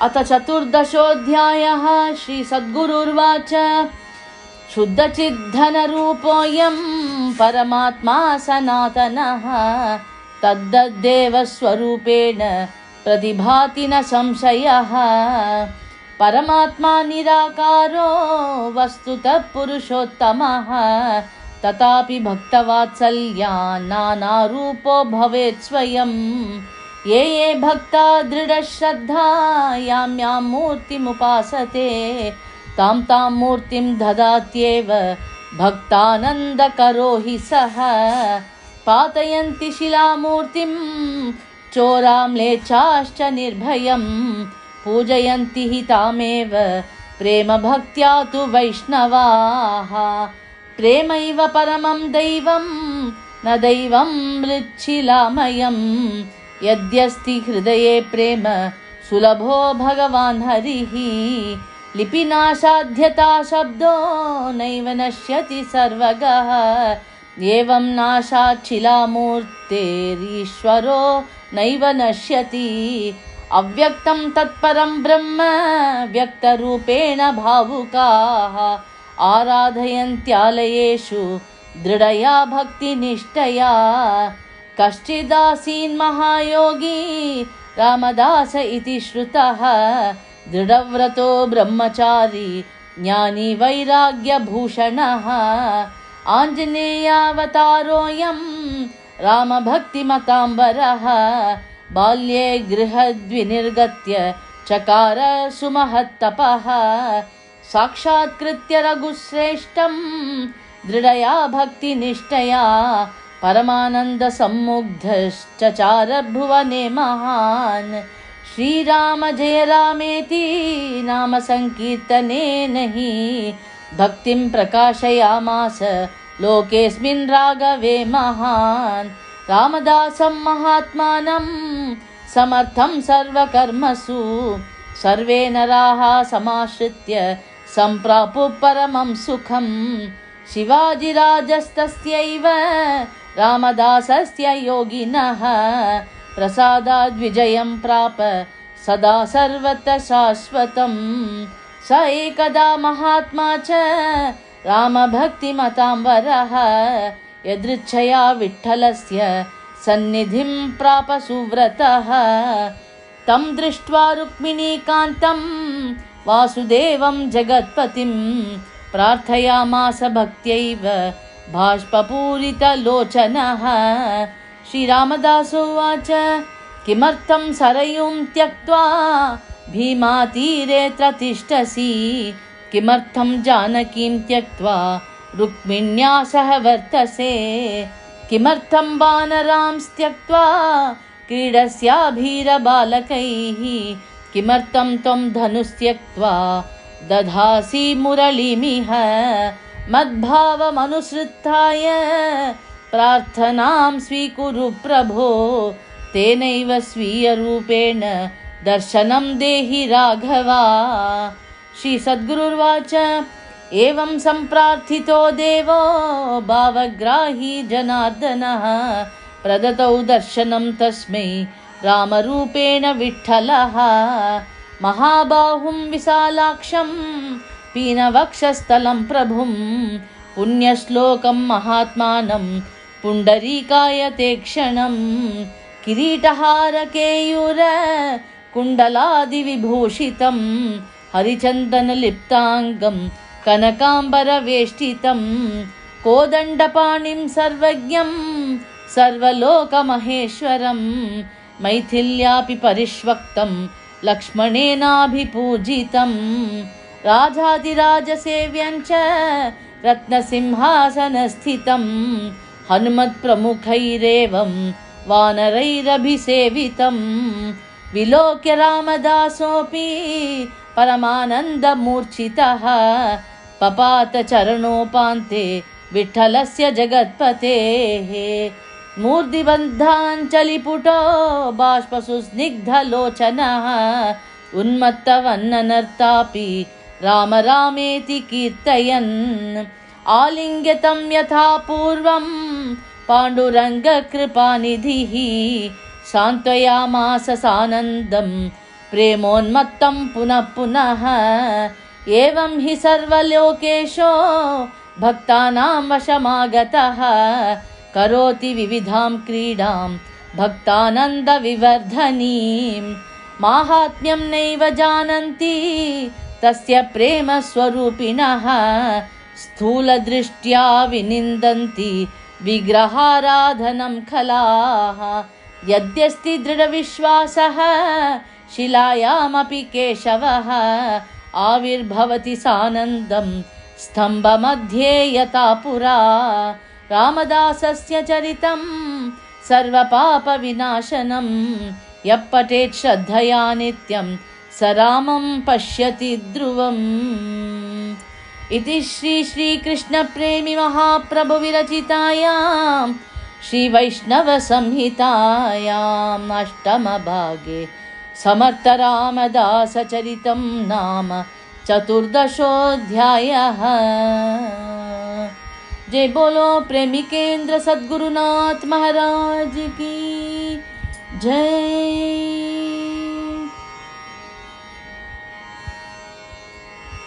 अथ चतुर्दशोऽध्यायः श्रीसद्गुरुर्वाच। शुद्धचिद्धनरूपोऽयं परमात्मा सनातनः। तद्देवस्वरूपेण प्रतिभाति न संशयः। परमात्मा निराकारो वस्तुतः पुरुषोत्तमः। तथापि भक्तवात्सल्या नानारूपो भवेत् स्वयं ये ये भक्ता दृढश्रद्धा यां मूर्तिमुपासते। तां तां मूर्तिं ददात्येव भक्तानन्दकरो हि सः पातयन्ति शिलामूर्तिं चोराम्लेच्छाश्च निर्भयं। पूजयन्ति हि तामेव प्रेमभक्त्या तु वैष्णवाः। प्रेमैव परमं दैवं न दैवं मृच्छिलामयम् यद्यस्ति हृदये प्रेम सुलभो भगवान् हरिः। लिपिनाशाध्यता शब्दो नैव नश्यति सर्वगः। एवं नाशाच्छिलामूर्तेरीश्वरो नैव नश्यति। अव्यक्तं तत्परं ब्रह्म व्यक्तरूपेण भावुकाः। आराधयन्त्यालयेषु दृढया भक्तिनिष्ठया कश्चिदासीन् महायोगी रामदास इति श्रुतः दृढव्रतो ब्रह्मचारी ज्ञानी वैराग्यभूषणः। आञ्जनेयावतारोऽयं रामभक्तिमताम्बरः बाल्ये गृहद्विनिर्गत्य चकार सुमहत्तपः। साक्षात्कृत्य रघुश्रेष्ठं दृढया भक्तिनिष्ठया परमानन्दसम्मुग्धश्चचार भुवने महान्। श्रीराम जय रामेति नाम सङ्कीर्तनेन हि भक्तिं प्रकाशयामास लोकेऽस्मिन् राघवे महान्। रामदासं महात्मानं समर्थं सर्वकर्मसु। सर्वे नराः समाश्रित्य सम्प्रापु परमं सुखम्। शिवाजिराजस्तस्यैव रामदासस्य योगिनः प्रसादाद्विजयं प्राप सदा सर्वतः शाश्वतम् स एकदा महात्मा च रामभक्तिमताम्बरः यदृच्छया विठ्ठलस्य सन्निधिं प्राप सुव्रतः। तं दृष्ट्वा रुक्मिणीकान्तं वासुदेवं जगत्पतिं प्रार्थयामास भक्त्यैव बाष्पपूरितलोचनः श्रीरामदासोवाच किमर्थं सरयुं त्यक्त्वा भीमातीरेऽत्र तिष्ठसि किमर्थं जानकीं त्यक्त्वा रुक्मिण्या सह वर्तसे? किमर्थं वानरां त्यक्त्वा क्रीडस्याभीरबालकैः? किमर्थं त्वं धनुस्त्यक्त्वा दधासि मुरळीमिह मद्भावमनुसृताय प्रार्थनां स्वीकुरु प्रभो तेनैव स्वीयरूपेण दर्शनं देहि राघवा। श्रीसद्गुरुर्वाच एवं सम्प्रार्थितो देवो भावग्राही जनार्दनः प्रदतौ दर्शनं तस्मै रामरूपेण विठ्ठलः। महाबाहुं विशालाक्षं पीनवक्षस्थलं प्रभुं पुण्यश्लोकं महात्मानं पुण्डरीकाय ते क्षणं किरीटहारकेयूर कुण्डलादिविभूषितं हरिचन्दनलिप्ताङ्गं कनकाम्बरवेष्टितं कोदण्डपाणिं सर्वज्ञं सर्वलोकमहेश्वरं मैथिल्यापि परिष्वक्तं लक्ष्मणेनाभिपूजितं राजाधिराजसेव्यं च रत्नसिंहासनस्थितं हनुमत्प्रमुखैरेवं वानरैरभिसेवितं विलोक्य रामदासोऽपि परमानन्दमूर्छितः पपातचरणोपान्ते विठ्ठलस्य जगत्पतेः मूर्तिबन्धाञ्चलिपुटो बाष्पसुस्निग्धलोचनः उन्मत्तवन्ननर्तापि राम रामेति कीर्तयन्। आलिङ्ग्यतं यथा पूर्वं पाण्डुरङ्गकृपानिधिः सान्त्वयामास सानन्दं प्रेमोन्मत्तं पुनः पुनः। एवं हि सर्वलोकेशो भक्तानां वशमागतः। करोति विविधां क्रीडां भक्तानन्दविवर्धनीं। माहात्म्यं नैव जानन्ति तस्य प्रेमस्वरूपिणः स्थूलदृष्ट्या विनिन्दन्ति विग्रहाराधनं खलाः। यद्यस्ति दृढविश्वासः शिलायामपि केशवः आविर्भवति सानन्दं स्तम्भमध्ये यथा पुरा। रामदासस्य चरितं सर्वपापविनाशनं यः पठेत् श्रद्धया नित्यं स रामं पश्यति ध्रुवम्। इति श्री श्रीकृष्णप्रेमि महाप्रभुविरचितायां श्रीवैष्णवसंहितायाम् अष्टमभागे समर्थरामदासचरितं नाम चतुर्दशोऽध्यायः। जय बोलो प्रेमिकेन्द्र सद्गुरुनाथ महाराज की जय